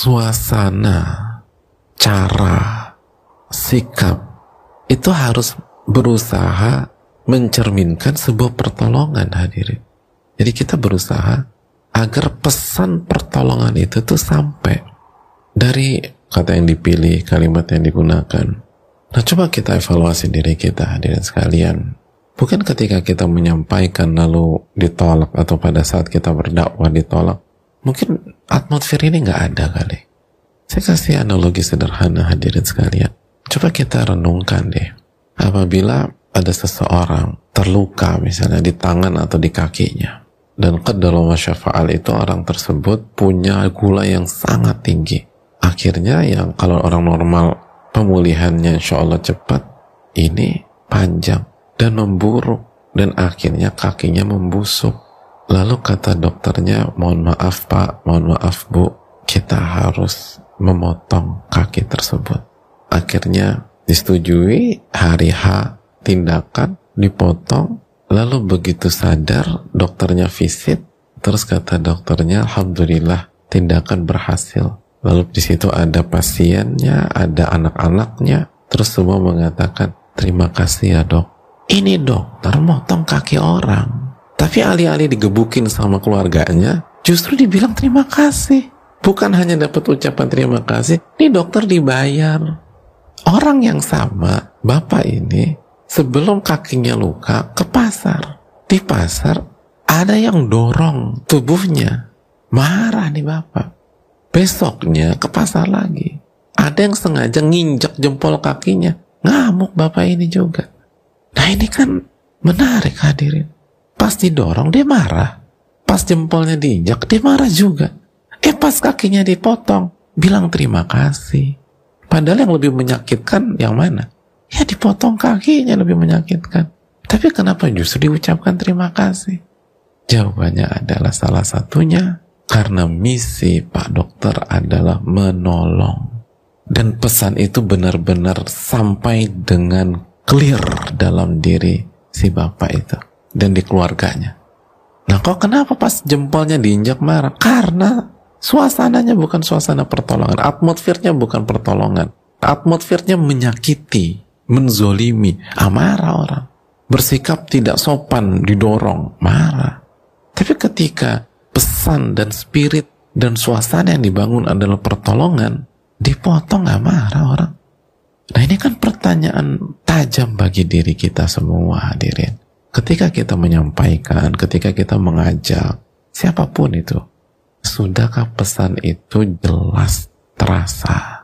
suasana, cara, sikap itu harus berusaha mencerminkan sebuah pertolongan hadirin. Jadi kita berusaha agar pesan pertolongan itu tuh sampai dari kata yang dipilih, kalimat yang digunakan. Nah coba kita evaluasi diri kita hadirin sekalian. Bukan ketika kita menyampaikan lalu ditolak atau pada saat kita berdakwah ditolak. Mungkin atmosfer ini nggak ada kali. Saya kasih analogi sederhana hadirin sekalian. Coba kita renungkan deh. Apabila ada seseorang terluka misalnya di tangan atau di kakinya dan qadarullah syafa'al itu orang tersebut punya gula yang sangat tinggi akhirnya yang kalau orang normal pemulihannya insya Allah cepat ini panjang dan memburuk dan akhirnya kakinya membusuk lalu kata dokternya mohon maaf pak mohon maaf bu kita harus memotong kaki tersebut. Akhirnya disetujui hari H tindakan dipotong. Lalu begitu sadar dokternya visit. Terus kata dokternya alhamdulillah tindakan berhasil. Lalu di situ ada pasiennya ada anak-anaknya. Terus semua mengatakan terima kasih ya dok. Ini dokter motong kaki orang tapi alih-alih digebukin sama keluarganya justru dibilang terima kasih bukan hanya dapat ucapan terima kasih ini dokter dibayar orang yang sama bapak ini sebelum kakinya luka ke pasar. Di pasar ada yang dorong tubuhnya. Marah nih bapak. Besoknya ke pasar lagi. Ada yang sengaja nginjak jempol kakinya. Ngamuk bapak ini juga. Nah ini kan menarik hadirin. Pas didorong dia marah. Pas jempolnya diinjak dia marah juga. Eh pas kakinya dipotong bilang terima kasih. Padahal yang lebih menyakitkan yang mana? ya dipotong kakinya lebih menyakitkan. Tapi kenapa justru diucapkan terima kasih? Jawabannya adalah salah satunya karena misi Pak Dokter adalah menolong. Dan pesan itu benar-benar sampai dengan clear dalam diri si bapak itu dan di keluarganya. Nah kok kenapa pas jempolnya diinjak marah? Karena suasananya bukan suasana pertolongan, atmosfernya bukan pertolongan, atmosfernya menyakiti menzolimi, ah, marah orang. Bersikap tidak sopan, didorong, marah. Tapi ketika pesan dan spirit dan suasana yang dibangun adalah pertolongan, dipotong gak marah orang. Nah ini kan pertanyaan tajam bagi diri kita semua hadirin. Ketika kita menyampaikan, ketika kita mengajak, siapa pun itu, sudahkah pesan itu jelas terasa?